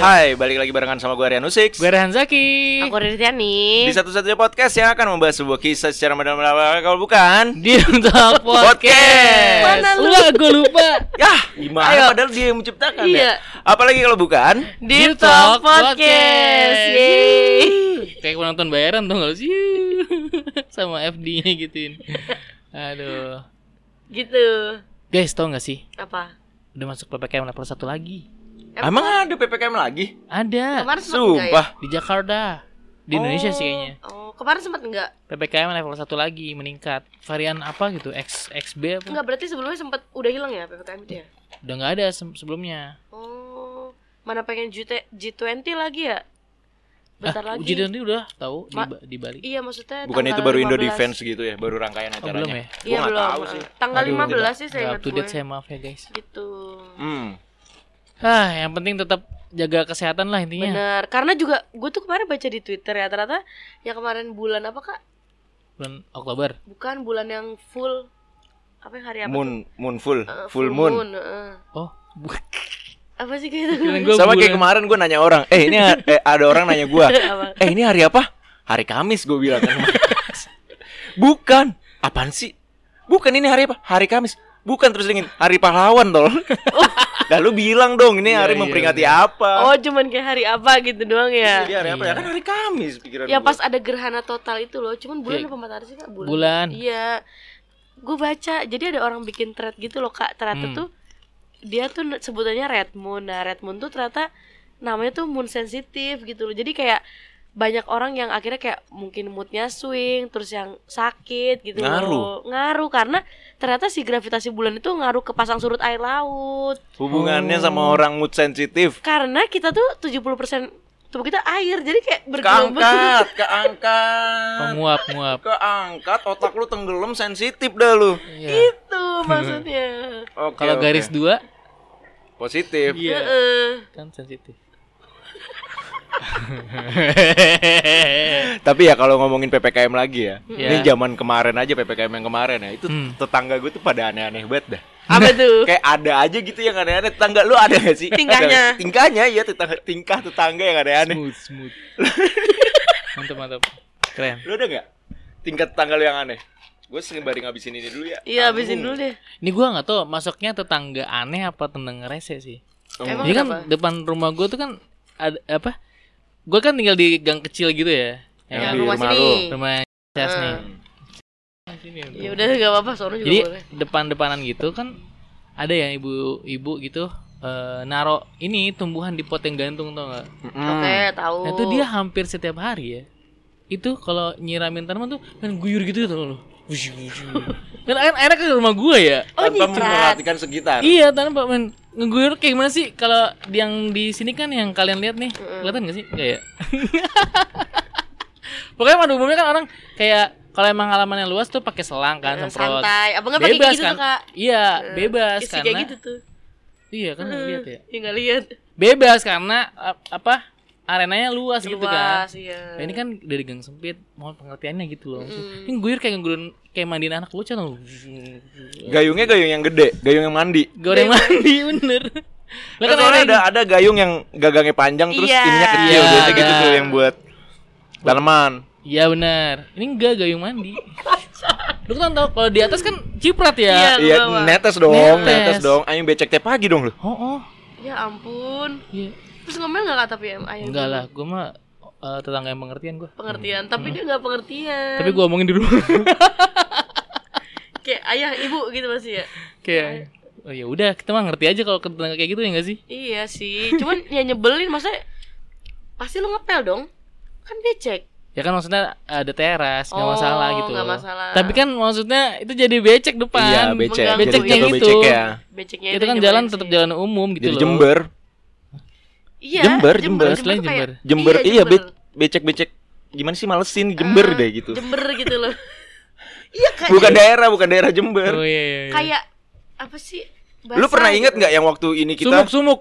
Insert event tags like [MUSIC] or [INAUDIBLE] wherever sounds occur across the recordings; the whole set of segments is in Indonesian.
Hai, balik lagi barengan sama gue Rian Usik Gue Rehan Zaki. Aku Riri Tiani. Di satu-satunya podcast yang akan membahas sebuah kisah secara mendalam kalau bukan Di Talk Podcast. Mana lu? Gue lupa. Ya, gimana Ayo. padahal dia yang menciptakan Iya. ya Apalagi kalau bukan Deep Talk Podcast. Yeay. Kayak penonton bayaran tuh gak sih? [LAUGHS] Sama FD-nya gituin. Aduh. Gitu. Guys, tau gak sih? Apa? Udah masuk PPKM level 1 lagi. Emang ada PPKM lagi? Ada. Kemarin sempat enggak ya? Sumpah Di Jakarta. Di Indonesia sih kayaknya. Oh, kemarin sempat enggak? PPKM level 1 lagi meningkat. Varian apa gitu? X XB apa? Enggak berarti sebelumnya sempat udah hilang ya PPKM itu ya? Udah nggak ada se- sebelumnya. Oh, mana pengen G- G20 lagi ya? Bentar ah, lagi. uji nanti udah tahu di, Ma- Ba- di Bali. Iya, maksudnya Bukan itu baru Indo 15. Defense gitu ya Baru rangkaian Oh, acaranya belum ya? Gua Iya, belum. tahu sih Tanggal Aduh, 15 sih saya ingat up to date gue. saya maaf ya guys. Gitu. Hmm Ah, yang penting tetap jaga kesehatan lah intinya. Bener, karena juga gue tuh kemarin baca di Twitter ya ternyata yang kemarin bulan apa kak? Bulan Oktober. Bukan bulan yang full apa yang hari apa? Moon, moon full, tuh? Eh, full moon heeh. Oh, bu- [LAUGHS] Apa sih kayak gitu? Gua Sama kayak bulan- kemarin gue nanya orang Eh ini ha- [LAUGHS] eh, ada orang nanya gue? [LAUGHS] Eh ini hari apa? Hari Kamis gue bilang kan Bukan Apaan sih? Bukan ini hari apa? Hari Kamis Bukan terus dingin Hari pahlawan tol Lalu bilang dong ini Iya, hari iya, memperingati iya. apa Oh cuman kayak hari apa gitu doang ya? Jadi hari apa ya kan hari Kamis pikiran Ya pas ada gerhana total itu loh, cuman bulan Kayak- apa matahari sih kak? Bulan. Bulan. Iya. Gue baca, jadi ada orang bikin thread gitu loh kak. Ternyata Hmm. tuh dia tuh sebutannya red moon. Nah red moon tuh ternyata namanya tuh moon sensitif gitu loh. Jadi kayak banyak orang yang akhirnya kayak mungkin moodnya swing, terus yang sakit gitu Ngaruh. loh. Ngaruh karena ternyata si gravitasi bulan itu ngaruh ke pasang surut air laut. Hubungannya Oh. sama orang mood sensitif Karena kita tuh 70% tubuh kita air, jadi kayak bergelombang. Keangkat [LAUGHS] Keangkat penguap, nguap. Keangkat Otak lu tenggelam sensitif dah lu Iya. Itu [LAUGHS] maksudnya. Oke, Kalau oke. garis dua, Positif iya. Heeh. Kan sensitif. [LAUGHS] Tapi ya kalau ngomongin PPKM lagi ya, Iya. ini zaman kemarin aja PPKM yang kemarin ya, itu Hmm. tetangga gue tuh pada aneh-aneh banget dah. Apa [LAUGHS] tuh? Kayak ada aja gitu yang aneh-aneh. Tetangga lu ada gak sih? Tingkahnya. Ada. [LAUGHS] Tingkahnya iya tetangga tingkah tetangga yang aneh-aneh. smooth, smooth. mantap, mantap. Keren. Lu ada nggak tingkat tetangga lu yang aneh? Gue sembari ngabisin ini dulu ya. Iya, habisin dulu deh. Ini gua nggak tahu masuknya tetangga aneh apa tetangga rese sih. Emang Jadi kan depan rumah gua tuh kan ada apa? Gua kan tinggal di gang kecil gitu ya. Yang Yang di rumah rumah sini. lu. rumah Cas nih. Hmm. Sini, Ya udah gak apa-apa, soalnya juga Jadi boleh. depan-depanan gitu kan ada ya ibu-ibu gitu eh, naro ini tumbuhan di pot yang gantung tau nggak? Mm-mm. Oke, tahu. Nah itu dia hampir setiap hari ya. Itu kalau nyiramin tanaman tuh kan guyur gitu tuh loh. Wush, wush, wush. [LAUGHS] Kan en- enak ke rumah gua ya. Oh, Tanpa memperhatikan sekitar. Iya, tanam Pak Men. Ngeguyur kayak gimana sih? Kalau yang di sini kan yang kalian lihat nih, kelihatan gak sih? Ya? [LAUGHS] Pokoknya pada umumnya kan orang kayak kalau emang halamannya luas tuh pakai selang kan, semprot. santai. Apa nggak pakai Bebas kayak gitu kan? tuh, Kak? Iya, bebas isi karena kayak gitu tuh. Iya kan nggak lihat ya. Ya nggak lihat. Bebas karena ap- apa? Arenanya luas, gitu kan. Luas, iya. Nah, ini kan dari gang sempit, mohon pengertiannya gitu loh. Ini guyur kayak ngeguyur kayak mandiin anak bocah loh. Gayungnya gayung yang gede, gayung yang mandi. Goreng mandi bener. Lah Kan soalnya ada ada ada gayung yang gagangnya panjang terus Iya. ininya kecil, biasanya gitu tuh yang buat tanaman. Iya benar. Ini enggak gayung mandi. [LAUGHS] Lu kan tau kalau di atas kan ciprat ya. Iya. Iya, netes dong, Netes. netes dong. Ayo becek tiap pagi dong lu. Oh, oh. Ya ampun. Iya. Terus ngomel nggak kak tapi ayah? Enggak lah, gua mah eh, tetangga yang pengertian gua. Pengertian, tapi dia nggak pengertian. Tapi gua omongin di rumah. [LAUGHS] kayak ayah ibu gitu masih ya. kayak Oh ya udah, kita mah ngerti aja kalau tetangga kayak gitu ya enggak sih? Iya sih, cuman [LAUGHS] ya nyebelin masa pasti lu ngepel dong. Kan becek. Ya kan maksudnya ada teras, nggak Oh, masalah gitu. nggak loh. masalah. Tapi kan maksudnya itu jadi becek depan. Iya, becek. mengganggu. Beceknya gitu. becek ya. Beceknya Itu kan jalan tetap jalan umum gitu Jadi loh. Jember. Iya, Jember, Jember. tuh Selain kayak- Jember. Jember iya, Jember. be- becek-becek gimana sih malesin Jember Ah, deh gitu. Jember gitu loh. [LAUGHS] iya kayak Bukan daerah, bukan daerah Jember. Oh iya, iya, iya. kayak apa sih? Lu basah pernah inget gitu. nggak yang waktu ini kita Sumuk sumuk.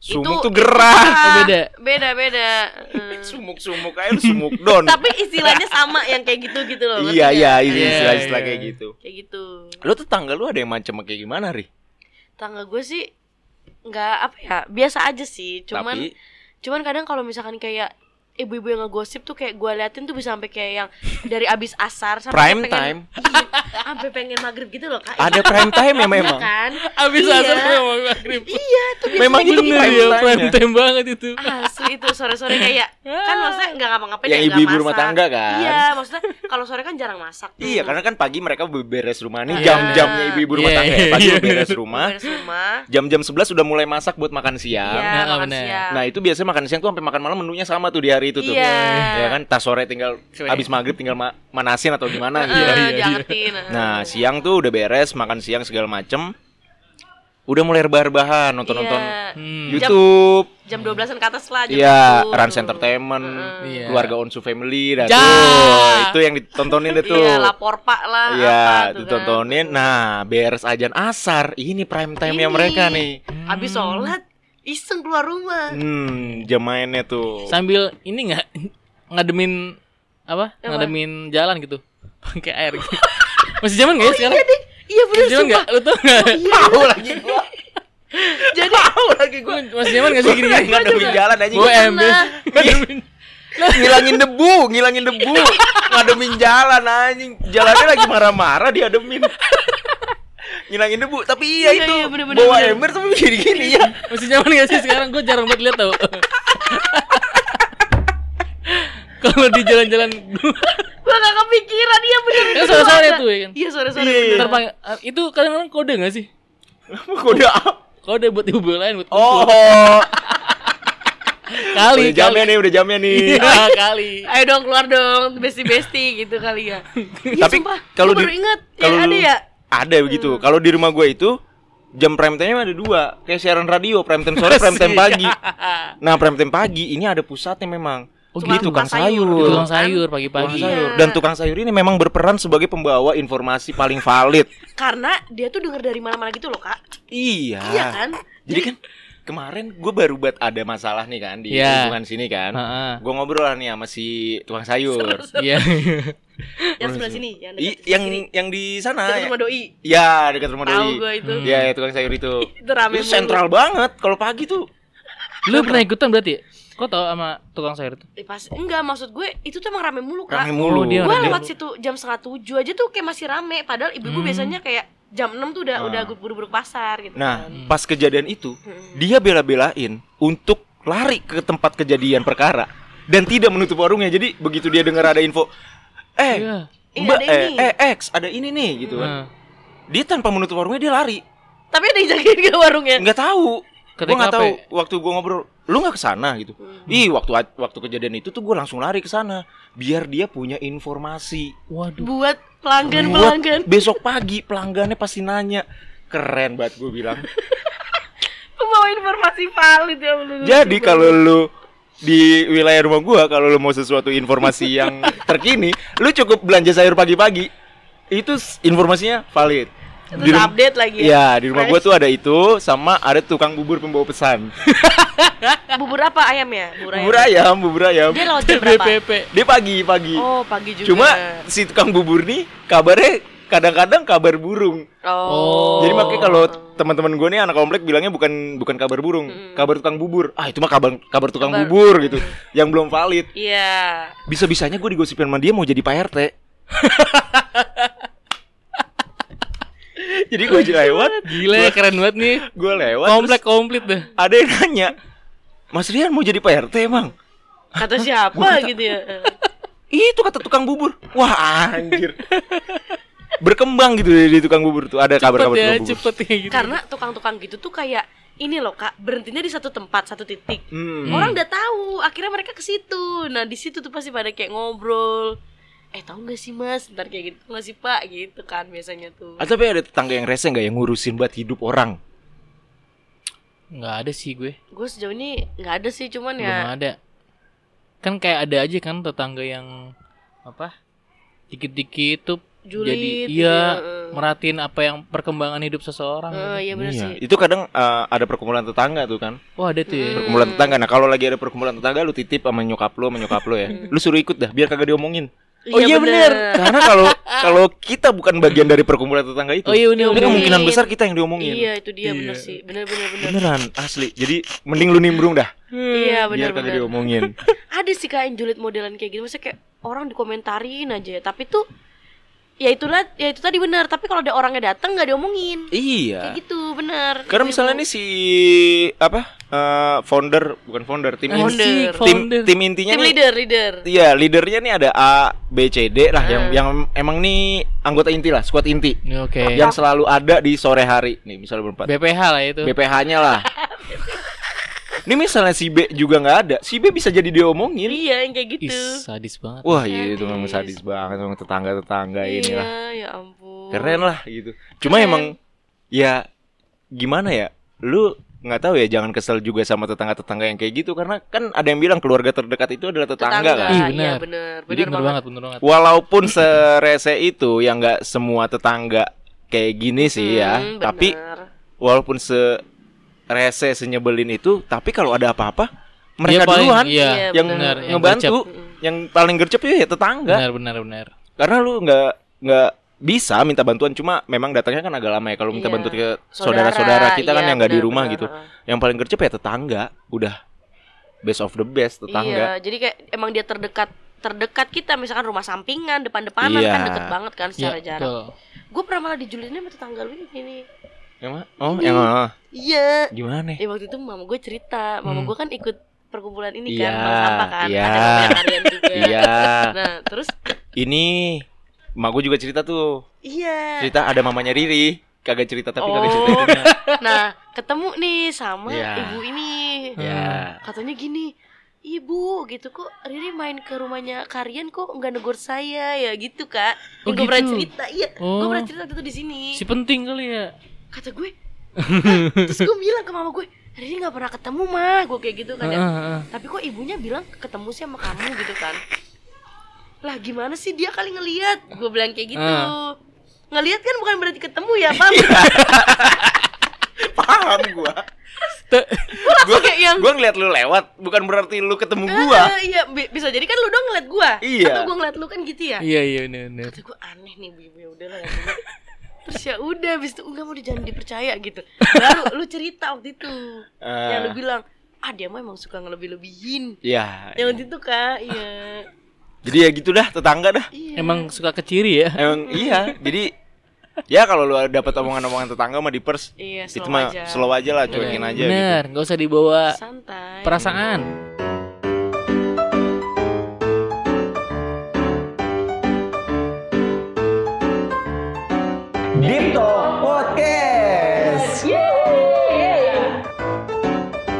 sumuk Itu- tuh gerah. Ah, beda. Beda beda. Hmm. [LAUGHS] Sumuk-sumuk aja lu sumuk don. Tapi istilahnya sama yang kayak gitu gitu loh. iya iya, Iya, istilah-istilah iya. kayak gitu. Kayak gitu. Lu tetangga lu ada yang macam kayak gimana, Ri? Tangga gue sih nggak apa ya biasa aja sih. Cuman Tapi Cuman kadang kalau misalkan kayak ibu-ibu yang ngegosip tuh kayak gue liatin tuh bisa sampai kayak yang dari abis asar sampai Prime pengen, time. Iya, [LAUGHS] sampai pengen maghrib gitu loh kak. Ada prime time ya Iya memang. kan? Abis Iya. asar memang maghrib. Iya tuh Memang itu gitu. Bener prime ya, prime time banget itu. Asli itu sore-sore kayak kan maksudnya nggak ngapa-ngapain Yang ya, ibu-ibu rumah tangga kan? Iya, maksudnya kalau sore kan jarang masak. tuh. Iya, karena kan pagi mereka beres rumah nih Iya. jam-jamnya ibu-ibu rumah Iya, tangga ya. Pagi beres rumah. beres rumah. Jam-jam 11 udah mulai masak buat makan siang. Makan bener. siang. Nah, itu biasanya makan siang tuh sampai makan malam menunya sama tuh di hari itu tuh. Iya. Ya kan, tas sore tinggal habis maghrib tinggal ma- manasin atau gimana gitu. Iya, iya. diangetin. Nah, siang tuh udah beres, makan siang segala macem. Udah mulai rebah-rebahan nonton-nonton Iya. Hmm. YouTube. Jam 12-an ke atas lah jam Iya, itu. Rans Entertainment, Iya. keluarga Onsu Family, dah Ja. tuh. Itu yang ditontonin deh tuh. Iya, lapor Pak lah. Iya, kan. ditontonin. Nah, beres ajan asar. Ini prime time-nya mereka nih. Habis sholat iseng keluar rumah. Hmm, jam mainnya tuh. Sambil ini nggak [LAUGHS] ngademin apa? Apa? Ngademin jalan gitu. [LAUGHS] Pakai air gitu. Masih zaman nggak ya sekarang? Iya bener Masih zaman sumpah. nggak? Lu tau nggak? Tahu lagi gua. [LAUGHS] Jadi Tahu lagi gua. Masih zaman nggak sih gini? Enggak ngademin jalan aja. Gue ember. pernah. Ngademin. ngilangin debu, ngilangin debu. Ngademin jalan anjing. Jalannya lagi marah-marah diademin. Ngilangin debu, tapi iya, Iya, itu. iya, bener, bener, bawa bener. ember tapi gini-gini ya. [LAUGHS] Masih zaman nggak sih sekarang? Gue jarang banget lihat tau. [LAUGHS] Kalau di jalan-jalan gua gak kepikiran iya bener. Ya, itu sore-sore tuh ya kan? Iya sore-sore. Iya, bener. terbang itu kadang-kadang kode nggak sih? Kode apa? Kode buat ibu lain buat Oh, [LAUGHS] kali udah jamnya nih, udah jamnya nih. Iya, kali. Ayo dong keluar dong besti-besti gitu kali ya. Iya, Tapi sumpah. kalau baru inget ya, kalau ada ya. Ada begitu. Kalau di rumah gue itu jam prime time ada dua, kayak siaran radio, prime time sore, prime time pagi. [LAUGHS] Nah, prime time pagi ini ada pusatnya memang. Oh, Di gitu. tukang sayur. sayur. Tukang sayur pagi-pagi. sayur. Iya. Dan tukang sayur ini memang berperan sebagai pembawa informasi paling valid. Karena dia tuh denger dari mana-mana gitu loh kak. Iya. Iya kan? Jadi kan kemarin gue baru buat ada masalah nih kan di lingkungan sini kan. Heeh. Gue ngobrol lah nih sama si tukang sayur. Iya. Yang sebelah sini, yang I- yang sini. yang di sana. Dekat rumah doi. Ya, dekat rumah Tahu doi. gua itu. Hmm. Iya, ya, tukang sayur itu. [LAUGHS] Itu rame Itu mulu. sentral banget kalau pagi tuh. Lu pernah ikutan berarti? ya? Kok tau sama tukang sayur itu? Eh, pas enggak maksud gue itu tuh emang rame mulu kak. Rame mulu. Oh, dia Gue lewat situ jam setengah tujuh aja tuh kayak masih rame. Padahal ibu-ibu Hmm. biasanya kayak jam 6 tuh udah Ah. udah buru-buru ke pasar gitu. Nah, kan. pas kejadian itu, Hmm. dia bela-belain untuk lari ke tempat kejadian perkara dan tidak menutup warungnya. Jadi begitu dia dengar ada info, eh. Ini Mbak, ada eh, ini. eh, X, ada ini nih gitu kan. Nah, Dia tanpa menutup warungnya dia lari. Tapi ada yang jagain ke warungnya. Nggak tahu. Gue nggak tahu. Waktu gue ngobrol, lu nggak ke sana gitu. Hmm. Ih, waktu waktu kejadian itu tuh gue langsung lari ke sana biar dia punya informasi. waduh. Buat pelanggan Buat pelanggan. besok pagi pelanggannya pasti nanya. Keren banget gue bilang. [LAUGHS] Pembawa informasi valid ya bener. Jadi kalau lu di wilayah rumah gua kalau lu mau sesuatu informasi yang [LAUGHS] terkini, lu cukup belanja sayur pagi-pagi. Itu informasinya valid. Terus rum- update lagi ya. Iya, di rumah gua Fresh. tuh ada itu sama ada tukang bubur pembawa pesan. [LAUGHS] bubur apa ayam ya? Bubur ayam. Bubur ayam, bubur ayam. Dia lewat jam [LAUGHS] berapa? BPP. Dia pagi-pagi. Oh, pagi juga. Cuma si tukang bubur nih kabarnya kadang-kadang kabar burung. Oh. Jadi makanya kalau teman-teman gue nih anak komplek bilangnya bukan bukan kabar burung, Mm. kabar tukang bubur. Ah, itu mah kabar kabar tukang Kabar- bubur gitu. Yang belum valid. Iya. Bisa-bisanya gue digosipin sama dia mau jadi Pak RT. [LAUGHS] jadi gue lewat, Gila ya keren banget nih. gue lewat. Komplek terus komplit dah. ada yang nanya, Mas Rian mau jadi Pak RT emang? Kata siapa Gua kata- gitu ya? Itu kata tukang bubur. Wah anjir. Berkembang gitu di, tukang bubur tuh. Ada kabar-kabar ya, tukang bubur. ya gitu. Karena tukang-tukang gitu tuh kayak ini loh kak berhentinya di satu tempat satu titik. Hmm. Orang udah tahu, akhirnya mereka ke situ. Nah di situ tuh pasti pada kayak ngobrol. Eh tahu nggak sih mas? Ntar kayak gitu nggak sih pak? Gitu kan biasanya tuh. Ah, tapi ada tetangga yang rese nggak yang ngurusin buat hidup orang? Nggak ada sih gue. Gue sejauh ini nggak ada sih, cuman Belum ya. ada. Kan kayak ada aja kan tetangga yang apa? Dikit-dikit tuh Julid, jadi gitu iya ya, eh. merhatiin apa yang perkembangan hidup seseorang. Eh, iya bener Iya. sih. Itu kadang eh, ada perkumpulan tetangga tuh kan. Wah ada tuh ya. Hmm. Perkumpulan tetangga. Nah, kalau lagi ada perkumpulan tetangga lu titip sama nyokap lu, sama nyokap lu ya. Lu suruh ikut dah biar kagak diomongin. Oh iya bener. Karena kalau kalau kita bukan bagian dari perkumpulan tetangga itu, Oh iya bener kemungkinan besar kita yang diomongin. Iya itu dia Iya. bener sih bener bener bener. Beneran asli. Jadi mending lu nimbrung dah. Iya biar bener kagak bener. diomongin. [LAUGHS] Ada sih kak yang julid modelan kayak gitu, maksudnya kayak orang dikomentarin aja, tapi tuh ya itulah ya itu tadi benar. Tapi kalau ada orangnya datang nggak diomongin. iya. Kayak gitu bener. Karena Itu misalnya nih si apa eh, founder bukan founder tim Founder. inti tim, Founder. tim intinya tim nih leader leader. Iya, leadernya nih ada A, B, C, D lah yang Eh. yang emang nih anggota inti lah, squad inti. Oke. Yang selalu ada di sore hari. Nih, misalnya berempat. BPH lah itu. BPH-nya lah. [LAUGHS] Ini misalnya si B juga nggak ada, si B bisa jadi diomongin. Iya yang kayak gitu. Ih, sadis banget. Wah, iya itu memang Sadis. banget, memang tetangga-tetangga ini lah. Iya ya ampun. Keren lah gitu. Cuma Keren. emang ya gimana ya? Lu nggak tahu ya jangan kesel juga sama tetangga-tetangga yang kayak gitu karena kan ada yang bilang keluarga terdekat itu adalah tetangga, kan. Ih, Iya benar. bener Jadi bener bener banget. bener banget. Walaupun serese itu yang nggak semua tetangga kayak gini sih ya, Hmm, tapi bener. walaupun serese senyebelin itu, tapi kalau ada apa-apa mereka Dia paling- duluan Iya, Iya, yang benar, yang ngebantu, gercep. yang paling gercep ya tetangga. Benar benar benar. Karena lu nggak nggak bisa minta bantuan cuma memang datangnya kan agak lama ya kalau minta Iya. bantuan ke saudara-saudara kita kan iya, yang nggak di rumah benar, gitu. Yang paling gercep ya tetangga, udah best of the best Iya, tetangga. jadi kayak emang dia terdekat terdekat kita misalkan rumah sampingan depan-depanan Iya. kan deket banget kan secara Iya, jarak. betul. Gue pernah malah dijulidnya sama tetangga lu ini. Yang mana? Oh, yang mana? Iya. Gimana? Ya waktu itu mama gue cerita, mama Hmm. gue kan ikut perkumpulan ini Iya, kan, bang sampah kan, iya. juga. Iya. Nah, terus Ini Mak gue juga cerita tuh iya. Cerita ada mamanya Riri Kagak cerita tapi kagak Oh. cerita itunya. [LAUGHS] Nah, ketemu nih sama Iya. ibu ini. Ya Katanya gini, Ibu gitu kok Riri main ke rumahnya Karian kok nggak negur saya ya gitu kak. Oh, gue pernah gitu? cerita, iya. Oh. Gue pernah cerita itu di sini. Si penting kali ya. Kata gue, "Hah?" terus gue bilang ke mama gue, Riri nggak pernah ketemu mah, gue kayak gitu kan. ya. Heeh, heeh. Tapi kok ibunya bilang ketemu sih sama kamu gitu kan. Lah gimana sih dia kali ngelihat? Gue bilang kayak gitu. Ah. Ngelihat kan bukan berarti ketemu ya, Pam. [LAUGHS] Paham gue Te- Gue kayak yang- Gue ngeliat lu lewat Bukan berarti lu ketemu gua Eh, iya, bi- bisa jadi kan lu dong ngeliat gua. Iya. Atau gua ngeliat lu kan gitu ya. Iya iya benar benar. Kata gua aneh nih ibu ya udahlah ya udah. Terus ya udah habis itu enggak mau di- jangan dipercaya gitu. Baru lu cerita waktu itu. Eh. Yang lu bilang, "Ah, dia mah emang suka ngelebih-lebihin." Ya Yang waktu itu Kak, iya. Jadi ya gitu dah Tetangga dah Iya. Emang suka keciri ya. Emang iya Jadi Ya kalau lu dapat omongan-omongan tetangga mah di pers Iya, Itu slow mah aja. slow aja lah Cuekin aja gitu Bener, nggak usah dibawa santai. perasaan. Deep Talk